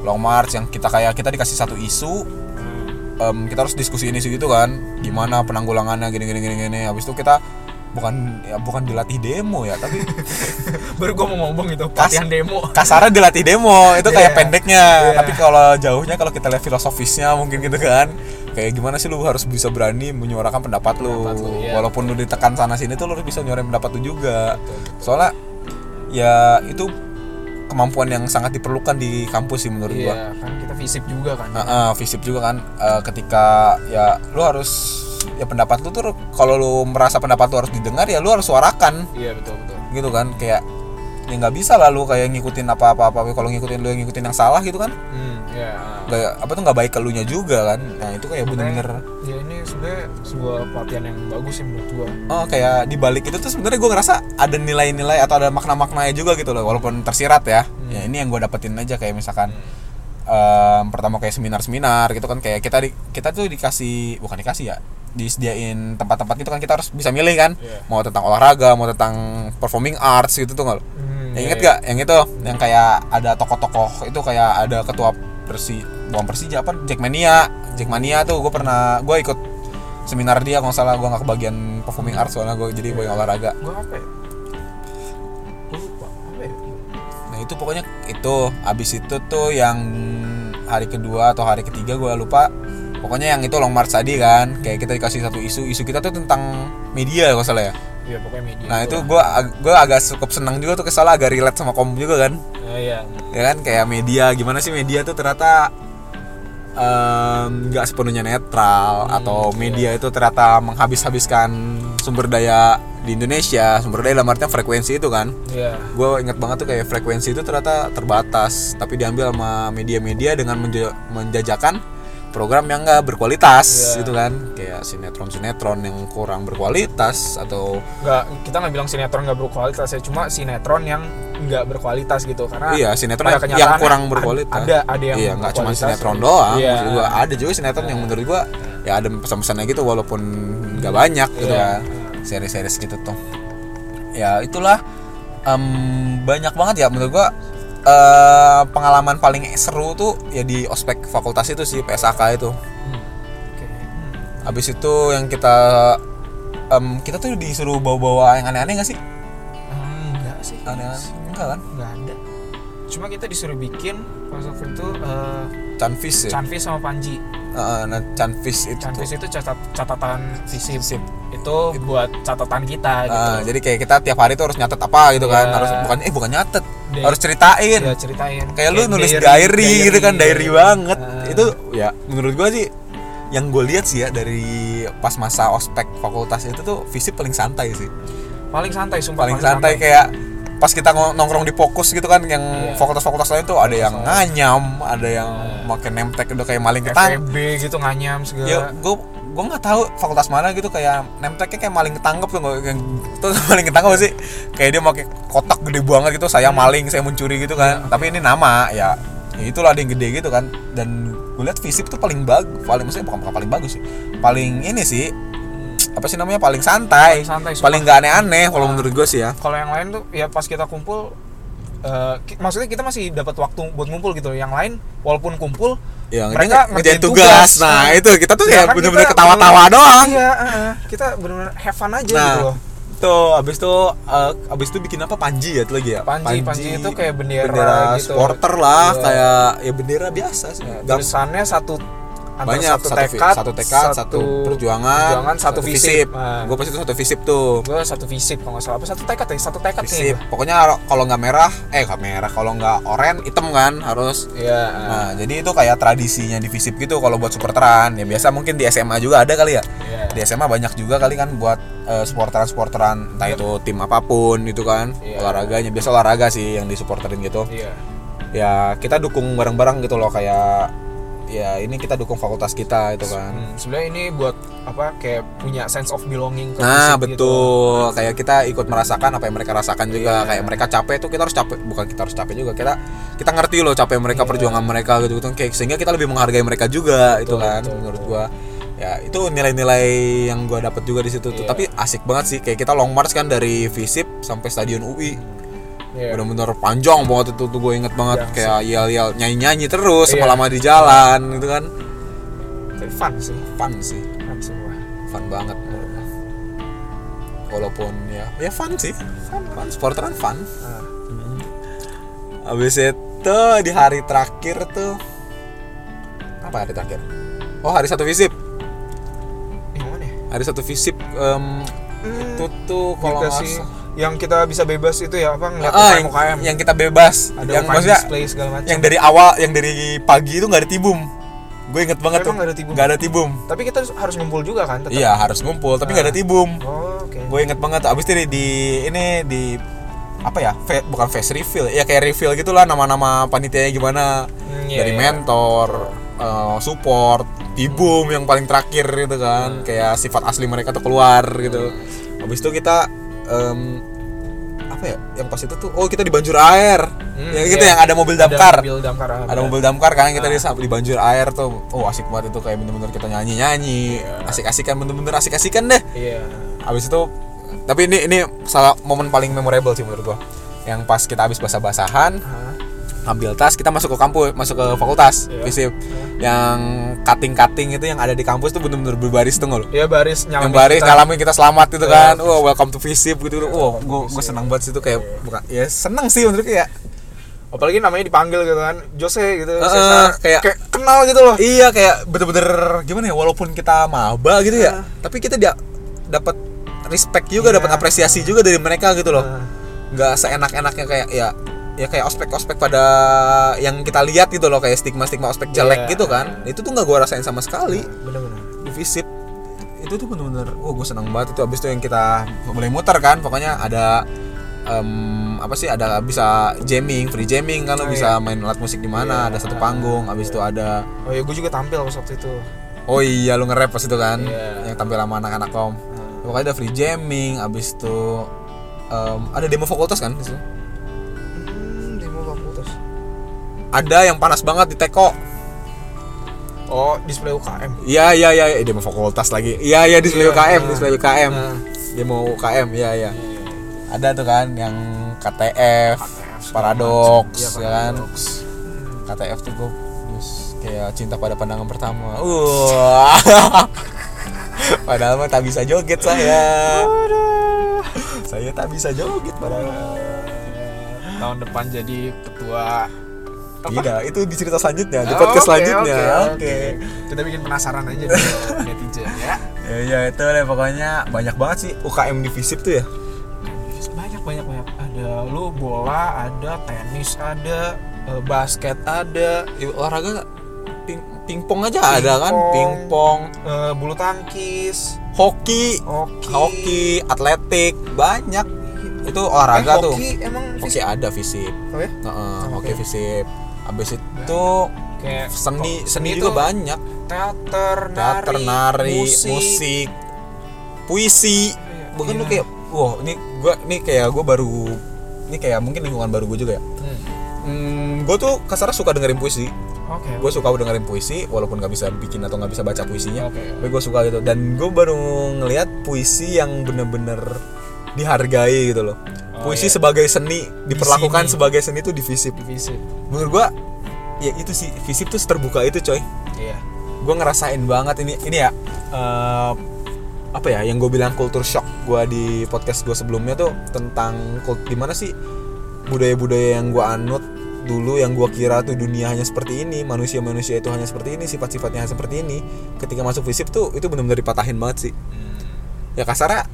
Long march yang kita kayak kita dikasih satu isu, Hmm. em, kita harus diskusiin isu itu kan, gimana penanggulangannya gini gini gini gini. Habis itu kita bukan ya bukan dilatih demo ya, tapi *laughs* baru gue mau ngomong itu pelatihan demo. kasarnya dilatih demo itu kayak Iya. pendeknya. Iya. tapi kalau jauhnya kalau kita lihat filosofisnya mungkin gitu kan kayak gimana sih lu harus bisa berani menyuarakan pendapat lu? Pendapat lu, iya. walaupun lu ditekan sana sini tuh lu harus bisa nyuarain pendapat lu juga. Soalnya ya itu kemampuan yang sangat diperlukan di kampus sih menurut gua. Iya kan kita visip juga kan. Heeh, visip juga kan eh, ketika ya lu harus ya pendapat lu tuh kalau lu merasa pendapat lu harus didengar ya lu harus suarakan. Iya betul betul. Gitu kan kayak ya nggak bisa lah lu kayak ngikutin apa apa apa kalau ngikutin lu yang ngikutin yang salah gitu kan. Hmm, iya nggak apa tuh nggak baik ke lu nya juga kan. Nah itu kayak bener-bener ya ini sebenarnya sebuah pelatihan yang bagus sih menurut gua. Oh kayak di balik itu tuh sebenarnya gue ngerasa ada nilai-nilai atau ada makna-maknanya juga gitu loh walaupun tersirat ya. Ya ini yang gue dapetin aja kayak misalkan em, pertama kayak seminar-seminar gitu kan. Kayak kita di, kita tuh dikasih bukan dikasih ya disediain tempat-tempat gitu kan kita harus bisa milih kan. Iya. mau tentang olahraga mau tentang performing arts gitu tuh nggak hmm, Yang iya, inget iya. gak yang itu yang kayak ada tokoh-tokoh itu kayak ada ketua persi bukan persija apa? Jackmania. Jackmania tuh gue pernah gue ikut seminar dia kalau salah. Gue nggak kebagian performing arts soalnya gue jadi gue yang olahraga. Gua apa ya? Gua lupa. Apa ya? Nah itu pokoknya itu. Abis itu tuh yang hari kedua atau hari ketiga gue lupa pokoknya yang itu long march tadi kan kayak kita dikasih satu isu isu kita tuh tentang media kalau salah ya. Iya pokoknya media. Nah itu gue gue agak cukup senang juga tuh kesalah agak relate sama kom juga kan. Ah, iya. Ya kan kayak media gimana sih media tuh ternyata nggak sepenuhnya netral atau media itu ternyata menghabis-habiskan sumber daya di Indonesia sumber daya dalam artian frekuensi itu kan. Iya. Gue inget banget tuh kayak frekuensi itu ternyata terbatas tapi diambil sama media-media dengan menja- menjajakan program yang nggak berkualitas Iya. gitu kan kayak sinetron-sinetron yang kurang berkualitas atau nggak kita nggak bilang sinetron nggak berkualitas ya cuma sinetron yang nggak berkualitas gitu karena iya sinetron yang, yang kurang berkualitas ada ada yang iya nggak cuma sinetron doang Iya. maksud gua ada juga sinetron yang menurut gua ya ada pesan-pesannya gitu walaupun nggak banyak gitu Iya. kan seri-seri gitu tuh ya itulah em, banyak banget ya menurut gua eh, pengalaman paling seru tuh ya di ospek fakultas itu sih PSAK itu. Hmm. Habis itu yang kita em, kita tuh disuruh bawa-bawa yang aneh-aneh nggak sih? Hmm, enggak sih. Aneh-aneh. Enggak kan? Nggak ada cuma kita disuruh bikin pas waktu itu eh, Canvis ya? Canvis sama Panji. Heeh, nah Canvis itu Canvis itu catat catatan visip Sip. itu buat catatan kita gitu. Ah, jadi kayak kita tiap hari tuh harus nyatet apa gitu kan. Iya. harus bukan eh bukan nyatet. Di- harus ceritain. Ya ceritain. Kayak lu nulis diary, gitu kan diary banget. Ah. itu ya menurut gua sih yang gue lihat sih ya dari pas masa ospek fakultas itu tuh visip paling santai sih. Paling santai sumpah paling santai. kayak pas kita nongkrong di fokus gitu kan yang Iya. fakultas-fakultas lain tuh ada yang nganyam ada yang makin nemtek udah kayak maling ketang FEB gitu nganyam segala. Ya gue gue nggak tahu fakultas mana gitu kayak nemteknya kayak maling ketangkep tuh yang tuh *laughs* maling ketangkep sih? Kayak dia pakai kotak gede banget gitu saya maling saya mencuri gitu kan. Tapi ini nama ya, ya itulah ada yang gede gitu kan. Dan gue lihat visip tuh paling bagus paling maksudnya bukan, bukan paling bagus sih. Paling ini sih apa sih namanya? Paling santai. Paling santai, paling nggak aneh-aneh kalau menurut gue sih ya. Kalau yang lain tuh ya pas kita kumpul eh, ki- maksudnya kita masih dapat waktu buat ngumpul gitu yang lain walaupun kumpul yang mereka ngerjain ngerjain tugas. nah itu kita tuh Ya kita ketawa-tawa doang. Iya eh, kita bener-bener have fun aja Nah, gitu loh. Tuh, abis itu eh, abis itu bikin apa? Panji ya itu lagi ya? Panji, Panji itu kayak bendera bendera gitu. supporter lah, Iya. kayak ya bendera biasa sih. Ya, Gam- tulisannya satu antara banyak satu satu, tekad, satu tekad, satu, perjuangan, perjuangan, satu visip. Nah. Gue pasti itu satu visip tuh. gue satu visip kalau nggak salah apa satu tekad ya satu tekad Visip. kayaknya Pokoknya kalau nggak merah, eh nggak merah, kalau nggak oranye hitam kan harus. Iya. Nah, jadi itu kayak tradisinya di visip gitu kalau buat supporteran. Ya biasa mungkin di SMA juga ada kali ya. Iya. Di SMA banyak juga kali kan buat eh, supporteran-supporteran entah itu tim apa pun itu kan. Iya. Olahraganya biasa olahraga sih yang disupporterin gitu. Iya. Ya kita dukung bareng-bareng gitu loh kayak ya ini kita dukung fakultas kita itu kan. Hmm, sebenarnya ini buat apa kayak punya sense of belonging ke Nah gitu. betul kayak kita ikut merasakan apa yang mereka rasakan juga Iya. kayak mereka capek tuh kita harus capek bukan kita harus capek juga kita kita ngerti loh capek mereka Iya. perjuangan mereka gitu gitu kayak sehingga kita lebih menghargai mereka juga itu Betul, kan betul, menurut gua ya itu nilai-nilai yang gua dapat juga di situ tuh Iya. tapi asik banget sih kayak kita long march kan dari Visip sampai Stadion UI Iya. bener-bener panjang banget itu tuh gue inget banget. Yang kayak yel-yel nyanyi-nyanyi terus Iya. lama di jalan gitu kan. Tapi fun sih. Fun sih. Fun semua. Fun banget. Walaupun ya ya fun sih. Fun. Fun supporteran fun. Ah. habis itu di hari terakhir tuh apa hari terakhir? Oh hari satu visip. Yang mana ya? Hari satu visip em, itu tuh kalau nggak yang kita bisa bebas itu ya apa ngeliat ah, UKM yang, UKM yang kita bebas. Ada yang UKM maksudnya display segala macam. yang dari awal yang dari pagi itu nggak ada tibum. Gue inget banget Emang tuh. nggak ada tibum? nggak ada tibum. Tapi kita harus ngumpul juga kan tetap. Iya harus ngumpul tapi nggak ada Ah. tibum. Oh, oke. Gue inget banget abis itu di, di ini di apa ya fe- bukan face reveal ya kayak reveal gitulah nama-nama panitianya gimana. Hmm, iya, dari iya. mentor eh, support tibum yang paling terakhir gitu kan. Hmm. kayak sifat asli mereka tuh keluar gitu. Habis itu kita em, apa ya yang pas itu tuh oh kita di banjur air Hmm, yang gitu iya. yang ada mobil damkar ada mobil damkar ada mobil damkar kan kita Ah. di, banjir air tuh oh asik banget itu kayak bener-bener kita nyanyi nyanyi Iya. asik-asikan bener-bener asik-asikan deh iya Habis itu tapi ini ini salah momen paling memorable sih menurut gua. Yang pas kita habis basah-basahan, Hah? Ambil tas, kita masuk ke kampus, masuk ke fakultas, Iya. visip. Yang cutting-cutting itu yang ada di kampus tuh bener-bener berbaris tuh nggak lo? Iya baris Yang baris kita. ngalamin kita selamat gitu Iya. kan. Wah, welcome to visip gitu. Wah, gua gua Visip. senang banget sih itu kayak bukan ya seneng sih menurut kayak apalagi namanya dipanggil gitu kan Jose gitu Heeh, Cesar. kayak- kenal gitu loh Iya kayak bener-bener gimana ya walaupun kita maba gitu ya, Ah. tapi kita dia dapat respect juga, Iya. dapat apresiasi juga dari mereka gitu loh. Ah. nggak seenak-enaknya kayak ya ya kayak ospek-ospek pada yang kita lihat gitu loh kayak stigma-stigma ospek jelek Iya. gitu kan itu tuh nggak gue rasain sama sekali bener-bener di visit itu tuh bener-bener wah gue senang banget itu abis itu yang kita mulai muter kan pokoknya ada em, apa sih ada bisa jamming free jamming kan lo Oh, bisa iya. main alat musik di mana Iya. ada satu panggung abis itu ada oh ya gue juga tampil waktu itu oh iya lu nge-rap pas itu kan Iya. yang tampil sama anak-anak kom Hmm. pokoknya ada free jamming abis itu em, ada demo fakultas kan di ada yang panas banget di teko oh display UKM Iya iya iya iya, demo fakultas lagi. Iya iya display Iya, UKM, nah. display UKM. Nah. Demo UKM, iya iya. Ada tuh kan yang KTF, KTF, Paradox, Iya, ya kan. Paradox. KTF tuh gue terus kayak cinta pada pandangan pertama. Wah. *laughs* Padahal mah tak bisa joget saya. Saya tak bisa joget padahal. tahun depan jadi ketua Tidak, itu di cerita selanjutnya, di Oh, podcast oke, selanjutnya. oke, Oke. oke. kita bikin penasaran aja *laughs* nih netizen ya. Ya, ya itu deh pokoknya banyak banget sih UKM di Visip tuh ya. banyak banyak banyak. Ada lu bola ada tenis ada eh, basket ada. Ya, olahraga ping pingpong aja ada kan? Pingpong. eh, bulu tangkis. Hoki. Hoki. Hoki atletik banyak. Itu olahraga Eh, tuh. hoki emang hoki fisik ada visip. Oh ya? Heeh, Oke. hoki visip habis itu kayak seni seni itu juga banyak. Teater teater nari musik, puisi. Iya. bukan lu Iya. kayak wah ini gua ini kayak gua baru ini kayak mungkin lingkungan baru gue juga ya. Hmm. hmm, gue tuh kasarnya suka dengerin puisi. Oke. Gue suka dengerin puisi walaupun nggak bisa bikin atau nggak bisa baca puisinya. Oke. tapi gue suka gitu. Dan gue baru ngelihat puisi yang bener-bener dihargai gitu loh. Oh, puisi iya. sebagai seni diperlakukan sebagai seni itu di visip divisi. Menurut gue ya itu sih visip tuh terbuka itu coy. Iya. Gue ngerasain banget ini ini ya eh, apa ya yang gue bilang culture shock gue di podcast gue sebelumnya tuh tentang kult gimana sih budaya-budaya yang gue anut dulu yang gue kira tuh dunia hanya seperti ini manusia-manusia itu hanya seperti ini sifat-sifatnya hanya seperti ini ketika masuk visip tuh itu benar-benar dipatahin banget sih. Ya kasarnya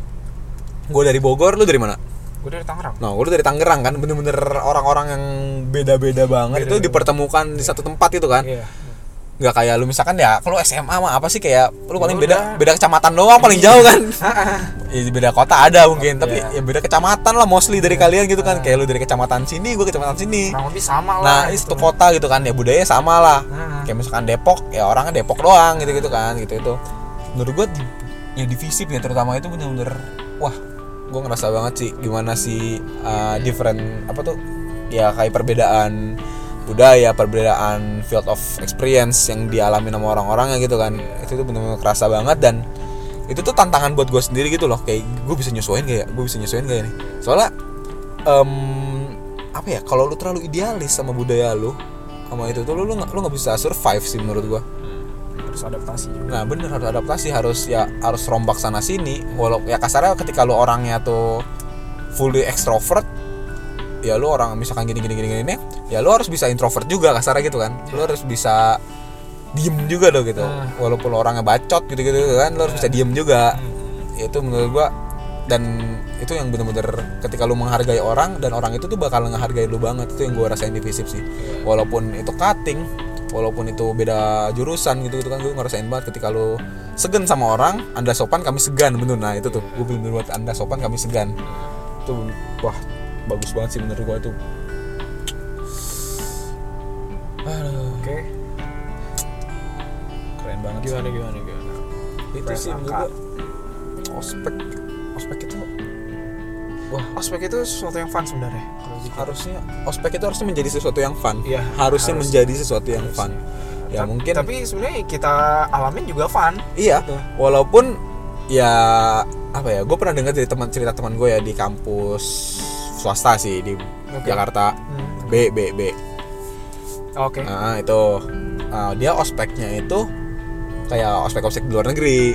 gue dari Bogor lu dari mana gue dari Tangerang Nah, gue dari Tangerang kan, bener-bener orang-orang yang beda-beda banget itu Beda-beda. dipertemukan di satu tempat itu kan. iya Nggak kayak lu misalkan ya, kalau SMA mah apa sih kayak lu paling Udah. beda beda kecamatan doang paling jauh kan. *laughs* ya, beda kota ada mungkin, tapi Iya. ya beda kecamatan lah mostly dari kalian gitu kan. Kayak lu dari kecamatan sini, gue kecamatan sini. lebih sama Nah, lah itu gitu. kota gitu kan, ya budaya sama lah. Nah. Kayak misalkan Depok, ya orangnya Depok doang gitu-gitu kan, gitu itu. Menurut gue ya di visip ya terutama itu bener-bener wah, gue ngerasa banget sih gimana sih uh, different apa tuh ya kayak perbedaan budaya, perbedaan field of experience yang dialami sama orang-orangnya gitu kan. Itu tuh bener-bener kerasa banget dan itu tuh tantangan buat gue sendiri gitu loh. Kayak gue bisa nyesuaiin gak ya? Gue bisa nyesuaiin gak ya nih? Soalnya em, apa ya kalau lu terlalu idealis sama budaya lu sama itu tuh lu lu nggak bisa survive sih menurut gua harus adaptasi juga. Nah bener harus adaptasi harus ya harus rombak sana sini. Walau ya kasarnya ketika lu orangnya tuh fully extrovert ya lu orang misalkan gini gini gini gini ya lu harus bisa introvert juga kasarnya gitu kan. Lu harus bisa diem juga loh gitu. Nah. walaupun orangnya bacot gitu gitu kan lu harus bisa diem juga. Itu menurut gua dan itu yang bener-bener ketika lu menghargai orang dan orang itu tuh bakal ngehargai lu banget. Itu yang gua rasain di visip sih. Walaupun itu cutting walaupun itu beda jurusan gitu gitu kan gue ngerasain banget ketika lu segan sama orang anda sopan kami segan bener. Nah itu tuh gue bener buat anda sopan kami segan. Itu wah bagus banget sih menurut gua itu. Oke. Keren banget sih. gimana gimana gimana? Itu Press sih menurut gua ospek ospek itu wah. ospek itu sesuatu yang fun sebenarnya gitu. harusnya ospek itu harusnya menjadi sesuatu yang fun Iya, harusnya harusnya. menjadi sesuatu yang fun ya Ta- mungkin tapi sebenarnya kita alamin juga fun iya Gitu. walaupun ya apa ya gue pernah dengar dari teman cerita teman gue ya di kampus swasta sih di Oke. Jakarta Hmm. B B B oke nah itu Ah, dia ospeknya itu kayak ospek-ospek di luar negeri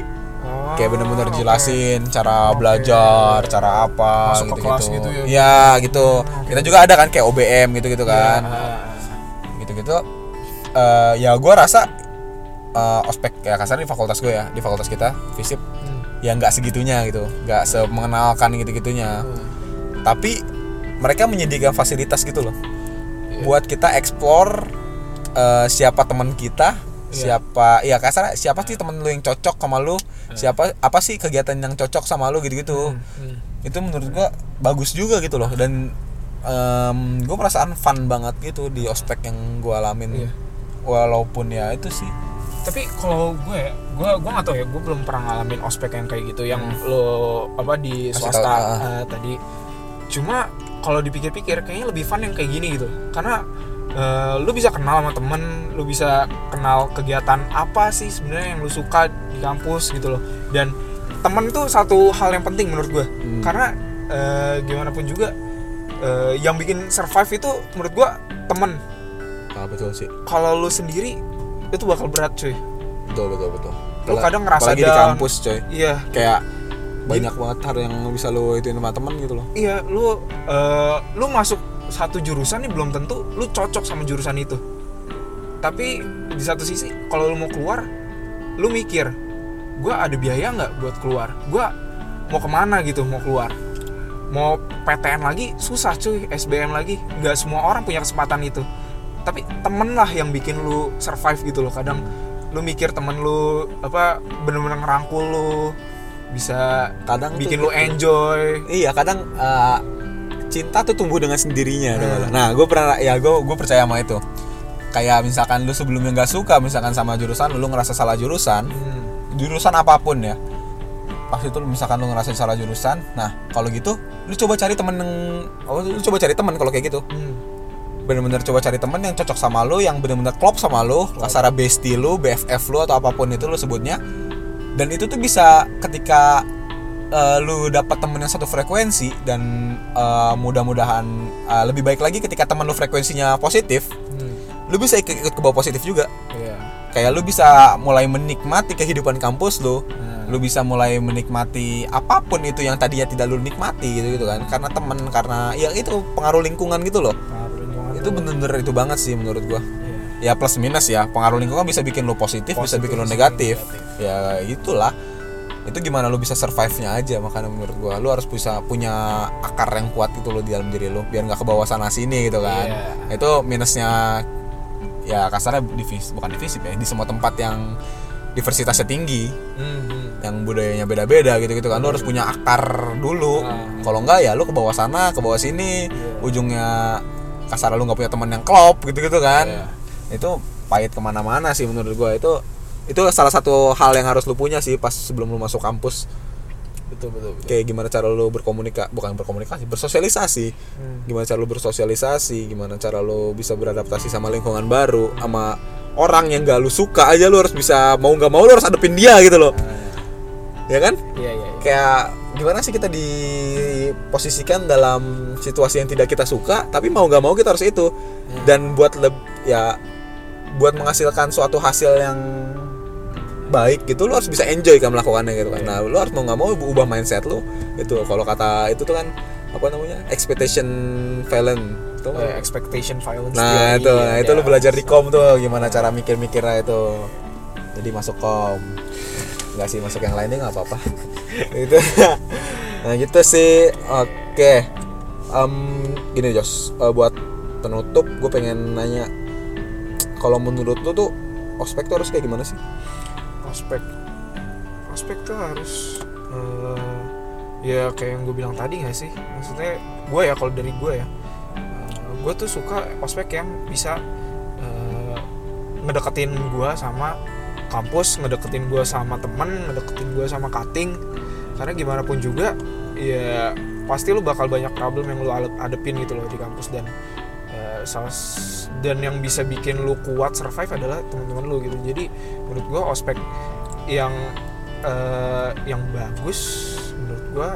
kayak bener-bener oke. jelasin cara Oke. belajar cara apa Masuk ke gitu kelas gitu ya. ya gitu oke. kita juga ada kan kayak OBM gitu gitu kan Ya, gitu-gitu eh ya gue rasa eh, ospek ya kasarnya di fakultas gue ya di fakultas kita fisip hmm. ya nggak segitunya gitu nggak semengenalkan gitu-gitunya Hmm. tapi mereka menyediakan fasilitas gitu loh Iya. buat kita explore eh, siapa teman kita Iya. siapa ya kasar siapa sih temen lu yang cocok sama lu? Siapa apa sih kegiatan yang cocok sama lu gitu-gitu? Hmm, hmm. itu menurut gua bagus juga gitu loh dan em gue perasaan fun banget gitu di ospek yang gue alamin. Iya. walaupun ya itu sih. Tapi kalau gue gue gue nggak tahu ya gue belum pernah ngalamin ospek yang kayak gitu yang lo apa di swasta eh, tadi. Cuma kalau dipikir-pikir kayaknya lebih fun yang kayak gini gitu. Karena eh, lu bisa kenal sama temen lu bisa kenal kegiatan apa sih sebenarnya yang lu suka di kampus gitu loh. Dan temen itu satu hal yang penting menurut gue Hmm. karena eh, gimana pun juga eh, yang bikin survive itu menurut gue temen. Ah, betul sih. Kalau lu sendiri itu bakal berat cuy. Betul betul betul. Lu kadang ngerasa apalagi di kampus coy. Iya. Kayak banyak banget hal yang bisa lu itu sama temen gitu loh. Iya lu eh, lu masuk satu jurusan nih belum tentu lu cocok sama jurusan itu tapi di satu sisi kalau lu mau keluar lu mikir gua ada biaya nggak buat keluar? Gua mau ke mana gitu mau keluar? Mau PTN lagi? Susah cuy. SBM lagi? Nggak semua orang punya kesempatan itu. Tapi temen lah yang bikin lu survive gitu loh. Kadang lu mikir temen lu apa bener-bener ngerangkul lu bisa kadang bikin lu gitu. enjoy. Iya kadang eh, cinta tuh tumbuh dengan sendirinya Hmm. nah gue pernah ya gue gue percaya sama itu kayak misalkan lu sebelumnya nggak suka misalkan sama jurusan lu, ngerasa salah jurusan Hmm. jurusan apa pun ya pas itu misalkan lu ngerasa salah jurusan nah kalau gitu lu coba cari temen yang oh, lu coba cari temen kalau kayak gitu Hmm. bener-bener coba cari temen yang cocok sama lu yang bener-bener klop sama lu kasara bestie lu BFF lu atau apa pun itu lu sebutnya dan itu tuh bisa ketika eh, lu dapat temen yang satu frekuensi dan eh, mudah-mudahan eh, lebih baik lagi ketika temen lu frekuensinya positif. Lu bisa ikut, ikut ke bawah positif juga. Iya. kayak lu bisa mulai menikmati kehidupan kampus lu. Nah. lu bisa mulai menikmati apa pun itu yang tadinya tidak lu nikmati gitu gitu kan. Karena temen karena ya itu pengaruh lingkungan gitu loh. Pengaruh lingkungan itu bener-bener itu banget sih menurut gua. Iya. ya plus minus ya. Pengaruh lingkungan bisa bikin lu positif, bisa Positif, bikin lu bisa negatif. bikin ya itulah. Itu gimana lu bisa survive nya aja makanya menurut gua. Lu harus bisa punya akar yang kuat gitu lo di dalam diri lu biar nggak ke bawah sana sini gitu kan. Iya. itu minusnya ya kasarnya divis bukan divisi ya di semua tempat yang diversitasnya tinggi Mhm. yang budayanya beda-beda gitu-gitu kan lu harus punya akar dulu Ah. kalau enggak ya lu ke bawah sana ke bawah sini Iya. ujungnya kasar lu nggak punya teman yang klop gitu-gitu kan Iya. itu pahit ke mana-mana sih menurut gua itu itu salah satu hal yang harus lu punya sih pas sebelum lu masuk kampus betul betul betul. Kayak gimana cara lu berkomunikasi bukan berkomunikasi bersosialisasi. Hmm. gimana cara lu bersosialisasi gimana cara lu bisa beradaptasi sama lingkungan baru sama orang yang gak lu suka aja lu harus bisa mau nggak mau lu harus hadepin dia gitu loh ya kan? Iya iya iya. kayak gimana sih kita diposisikan dalam situasi yang tidak kita suka tapi mau nggak mau kita harus itu. Dan buat leb ya buat menghasilkan suatu hasil yang baik gitu lu harus bisa enjoy kan melakukannya gitu kan. Nah lu harus mau nggak mau ubah mindset lu itu kalau kata itu tuh kan apa namanya expectation violent itu Eh, expectation violence nah theory, itu nah, itu ada. lu belajar di kom tuh gimana cara mikir-mikirnya itu. Jadi masuk kom nggak sih masuk yang lainnya nggak apa-apa. *laughs* Itu nah gitu sih. Oke. Em, gini Jos. Eh, buat penutup gue pengen nanya kalau menurut lu tuh ospek tuh harus kayak gimana sih ospek ospek tuh harus eh, ya kayak yang gue bilang tadi gak sih? Maksudnya gue ya kalau dari gue ya gue tuh suka ospek yang bisa eh, ngedeketin gue sama kampus ngedeketin gue sama temen ngedeketin gue sama cutting. Karena gimana pun juga ya pasti lu bakal banyak problem yang lu adepin gitu loh di kampus dan eh, salah dan yang bisa bikin lu kuat survive adalah teman-teman lu gitu. Jadi menurut gua ospek yang eh, yang bagus menurut gua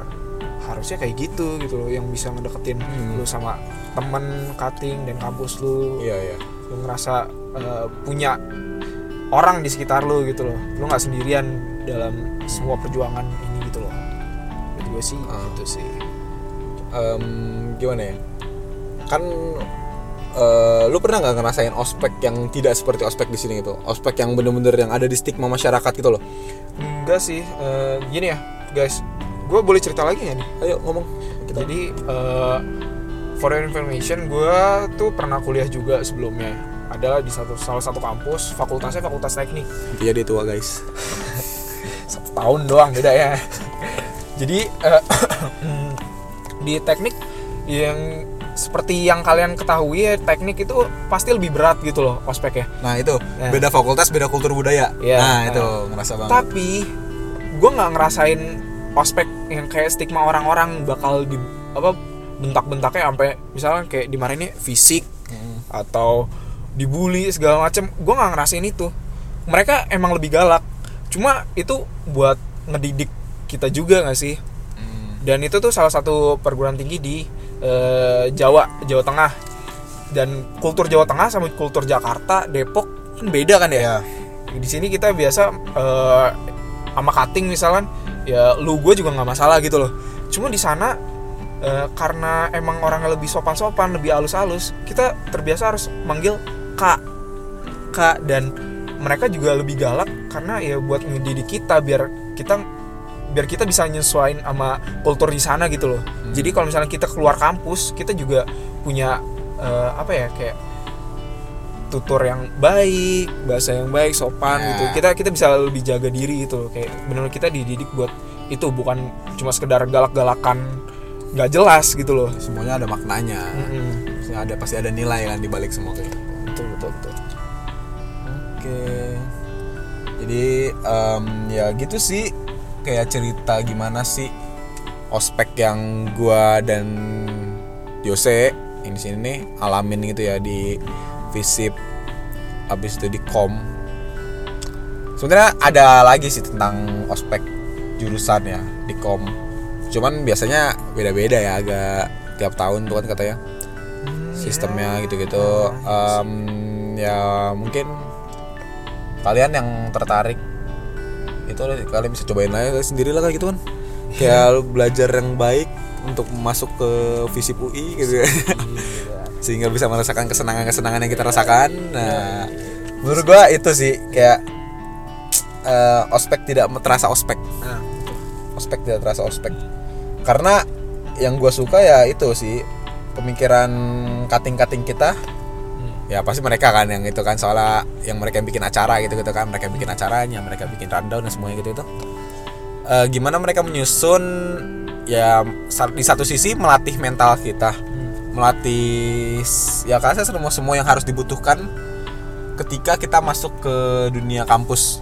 harusnya kayak gitu gitu loh yang bisa ngedeketin Hmm. lu sama temen cutting dan kampus lu. Iya iya. Lu ngerasa eh, punya orang di sekitar lu gitu loh. Lu nggak sendirian dalam semua perjuangan ini gitu loh. Menurut gue sih Ah. itu sih. Em, gimana ya? Kan eh, lu pernah nggak ngerasain ospek yang tidak seperti ospek di sini gitu? Ospek yang bener-bener yang ada di stigma masyarakat gitu loh. Enggak sih eh, gini ya guys. Gue boleh cerita lagi nggak nih? Ayo ngomong. Kita jadi eh, for your information gue tuh pernah kuliah juga sebelumnya. Adalah di satu salah satu kampus fakultasnya fakultas teknik. Intinya dia tua guys. *laughs* Satu tahun doang beda ya. Jadi eh, *clears throat* di teknik yang seperti yang kalian ketahui ya teknik itu pasti lebih berat gitu loh ospeknya nah itu Ya. beda fakultas beda kultur budaya Iya. nah Nah. itu ngerasa banget tapi gue nggak ngerasain ospek yang kayak stigma orang-orang bakal di apa bentak-bentaknya sampai misalnya kayak dimarahin fisik Hmm. atau dibully segala macem gue nggak ngerasain itu mereka emang lebih galak cuma itu buat ngedidik kita juga nggak sih Hmm. dan itu tuh salah satu perguruan tinggi di eh, Jawa Jawa Tengah. Dan kultur Jawa Tengah sama kultur Jakarta Depok kan beda kan ya? Di sini kita biasa eh, sama cutting misalkan ya lu gue juga nggak masalah gitu loh. Cuma di sana eh, karena emang orangnya lebih sopan-sopan lebih halus-halus kita terbiasa harus manggil kak. Kak dan mereka juga lebih galak karena ya buat ngedidik kita biar kita biar kita bisa nyesuaiin sama kultur di sana gitu loh jadi kalau misalnya kita keluar kampus kita juga punya eh, apa ya kayak tutur yang baik bahasa yang baik sopan Ya. gitu kita kita bisa lebih jaga diri gitu loh kayak benar kita dididik buat itu bukan cuma sekedar galak-galakan nggak jelas gitu loh semuanya ada maknanya. Maksudnya ada pasti ada nilai kan di balik semua kayak gitu. betul betul betul Oke. Jadi em, ya gitu sih kayak cerita gimana sih ospek yang gua dan Jose di sini nih alamin gitu ya di visip habis itu di kom. Sebenarnya ada lagi sih tentang ospek jurusan ya di kom. Cuman biasanya beda-beda ya agak tiap tahun tuh kan katanya sistemnya gitu-gitu Em, ya mungkin kalian yang tertarik itu kalian bisa cobain aja sendiri lah kayak gitu kan. Kayak lu belajar yang baik untuk masuk ke visip UI gitu. Ya *laughs* sehingga bisa merasakan kesenangan-kesenangan yang kita rasakan. Nah menurut gua itu sih kayak eh, ospek tidak terasa ospek. Nah. Ospek tidak terasa ospek. Karena yang gua suka ya itu sih pemikiran cutting-cutting kita ya pasti mereka kan yang itu kan soalnya yang mereka yang bikin acara gitu gitu kan mereka yang bikin acaranya mereka bikin rundown dan semuanya gitu itu Eh, gimana mereka menyusun ya di satu sisi melatih mental kita. Melatih s- ya kasih semua semua yang harus dibutuhkan ketika kita masuk ke dunia kampus.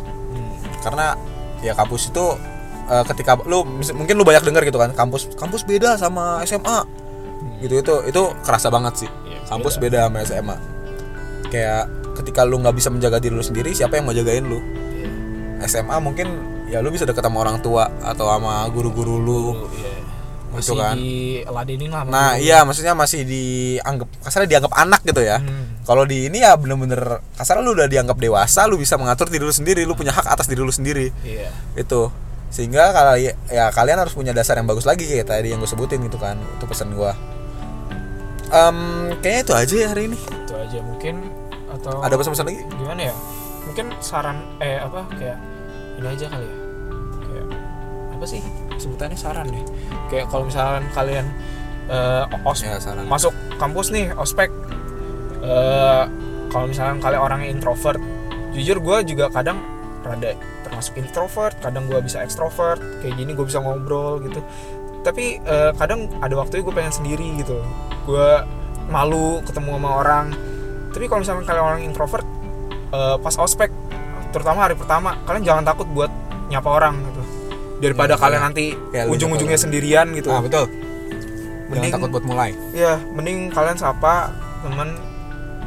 Karena ya kampus itu eh, ketika lu mungkin lu banyak dengar gitu kan kampus kampus beda sama SMA gitu itu itu kerasa banget sih. Iya, kampus beda. sama SMA kayak ketika lu nggak bisa menjaga diri lu sendiri siapa yang mau jagain lu? SMA mungkin ya lu bisa deket sama orang tua atau sama guru-guru lu. Iya. Gitu masih kan. di ladenin lah nah guru. iya maksudnya masih dianggap kasarnya dianggap anak gitu ya. Hmm. kalau di ini ya bener-bener kasarnya lu udah dianggap dewasa lu bisa mengatur diri lu sendiri lu punya hak atas diri lu sendiri. Iya. Itu. Sehingga kalau ya, ya kalian harus punya dasar yang bagus lagi kayak tadi yang gue sebutin gitu kan itu pesan gue Em, kayaknya itu aja ya hari ini. Itu aja mungkin atau ada pesan-pesan lagi? Gimana ya? Mungkin saran eh apa kayak ini aja kali ya. Kayak apa sih sebutannya? Saran deh. Kayak kalau misalkan kalian eh, os Ya, saran. masuk kampus nih ospek eh kalau misalkan kalian orangnya introvert jujur gue juga kadang rada termasuk introvert kadang gue bisa ekstrovert kayak gini gue bisa ngobrol gitu. Tapi eh, kadang ada waktunya gue pengen sendiri gitu gue malu ketemu sama orang tapi kalau misalkan kalian orang introvert eh, pas ospek terutama hari pertama kalian jangan takut buat nyapa orang gitu. Daripada Iya, kalian iya. nanti ujung-ujungnya sendirian gitu. Ah betul. Jangan Mending- takut buat mulai. Ya mending kalian sapa temen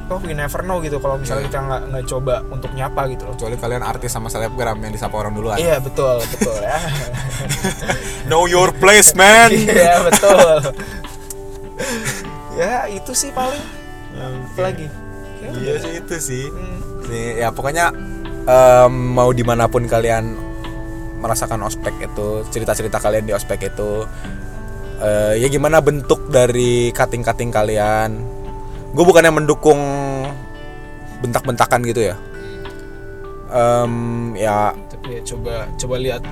oh we never know gitu. Kalau misalnya Iya. kita nggak nggak coba untuk nyapa gitu loh. Kecuali kalian artis sama selebgram yang disapa orang duluan. Iya betul betul ya. *laughs* Know your place man. Iya betul. Ya itu sih paling apa lagi? Ya, iya sih itu sih. Hmm, Nih, ya pokoknya em, mau di mana pun kalian merasakan ospek itu cerita-cerita kalian di ospek itu eh, ya gimana bentuk dari cutting-cutting kalian. Gue bukannya mendukung bentak-bentakan gitu ya. Em, ya. Tapi ya coba coba lihat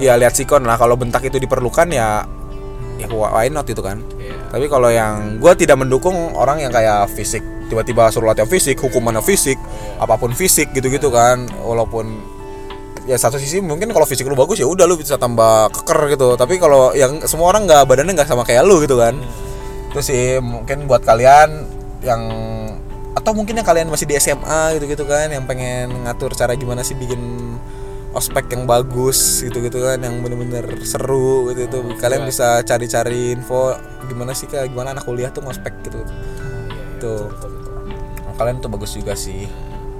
eh, ya lihat sikon lah. Kalau bentak itu diperlukan ya ya why not itu kan. Iya. tapi kalau yang gue tidak mendukung orang yang kayak fisik tiba-tiba suruh latihan fisik hukumannya fisik apa pun fisik gitu-gitu kan walaupun ya satu sisi mungkin kalau fisik lu bagus ya udah lu bisa tambah keker gitu. Tapi kalau yang semua orang nggak badannya nggak sama kayak lu gitu kan. Itu sih mungkin buat kalian yang atau mungkin yang kalian masih di SMA gitu-gitu kan yang pengen ngatur cara gimana sih bikin ospek yang bagus gitu-gitu kan yang bener-bener seru gitu itu kalian Iya. bisa cari-cari info gimana sih kayak gimana anak kuliah tuh ngospek gitu. Oh, iya, iya, Tuh. betul, betul, betul. Kalian tuh bagus juga sih.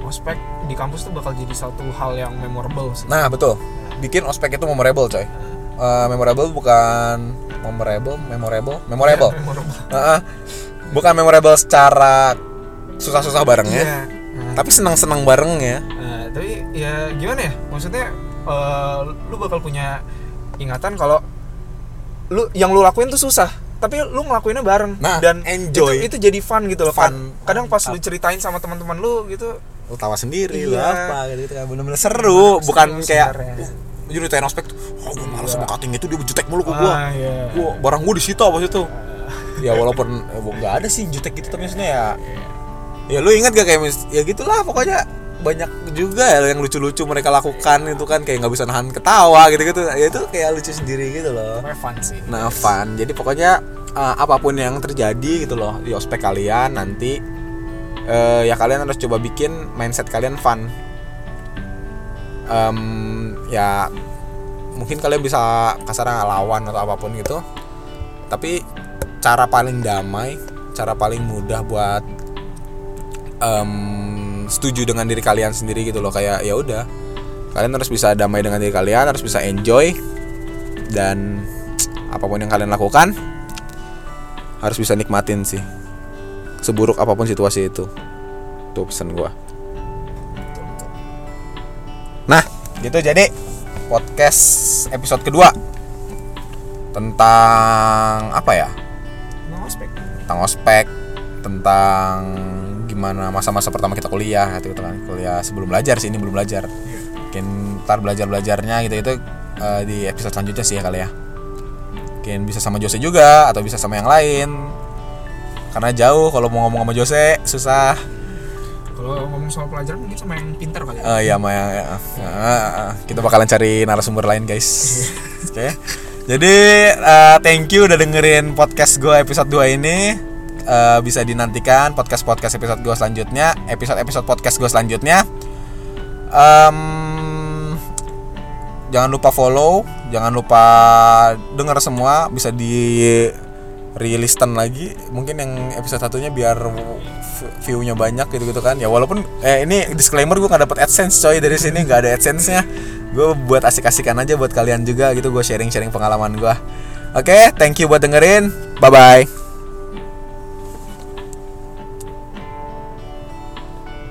Ospek di kampus tuh bakal jadi satu hal yang memorable sih. Nah betul. Bikin ospek itu memorable coy. Eh, memorable bukan memorable memorable memorable. Memorable. Heeh. bukan memorable secara susah-susah barengnya Iya. Nah, tapi senang-senang barengnya. Nah, tapi ya gimana ya? Maksudnya eh, lu bakal punya ingatan kalau lu yang lu lakuin tuh susah, tapi lu ngelakuinnya bareng Nah, dan enjoy. Itu, itu jadi fun gitu loh. Fun. Kadang pas lu ceritain sama teman-teman lu gitu, lu tawa sendiri Iya. apa gitu kan bener-bener seru bukan seru kayak. "Uh, jadi tain ospek tuh oh gue malas Iya. sama cutting itu dia jutek mulu ke gua ah, iya. gua barang gua disita pas itu ya walaupun eh, nggak ada sih jutek gitu tapi maksudnya ya ya lu ingat gak kayak mis- ya gitulah pokoknya banyak juga ya yang lucu-lucu mereka lakukan itu kan kayak nggak bisa nahan ketawa gitu-gitu ya itu kayak lucu sendiri gitu loh fun sih. Nah fun, jadi pokoknya eh, apa pun yang terjadi gitu loh di ospek kalian nanti eh, ya kalian harus coba bikin mindset kalian fun. Em, ya mungkin kalian bisa kasarnya lawan atau apa pun gitu, tapi cara paling damai, cara paling mudah buat em, setuju dengan diri kalian sendiri gitu loh kayak ya udah kalian harus bisa damai dengan diri kalian harus bisa enjoy dan apa pun yang kalian lakukan harus bisa nikmatin sih seburuk apa pun situasi itu tuh pesan gua nah gitu jadi podcast episode kedua tentang apa ya? Nggak ospek. Tentang ospek, tentang gimana masa-masa pertama kita kuliah gitu kan kuliah sebelum belajar sih ini belum belajar mungkin ntar belajar belajarnya gitu itu eh, di episode selanjutnya sih ya kali ya mungkin bisa sama Jose juga atau bisa sama yang lain karena jauh kalau mau ngomong sama Jose susah Kalau ngomong soal pelajaran mungkin sama yang pintar kali ya. Eh ya, sama yang ya, eh, kita bakalan cari narasumber lain guys. Oke. Jadi eh, thank you udah dengerin podcast gue episode 2 ini. Eh, bisa dinantikan podcast podcast episode gue selanjutnya, episode episode podcast gue selanjutnya. Em, jangan lupa follow, jangan lupa denger semua, bisa di re-listen lagi. Mungkin yang episode satunya biar view-nya banyak gitu-gitu kan. Ya walaupun eh ini disclaimer gue nggak dapet AdSense coy dari sini nggak ada AdSense-nya. Gue buat asik-asikan aja buat kalian juga gitu. Gue sharing-sharing pengalaman gue. Oke, thank you buat dengerin. Bye bye.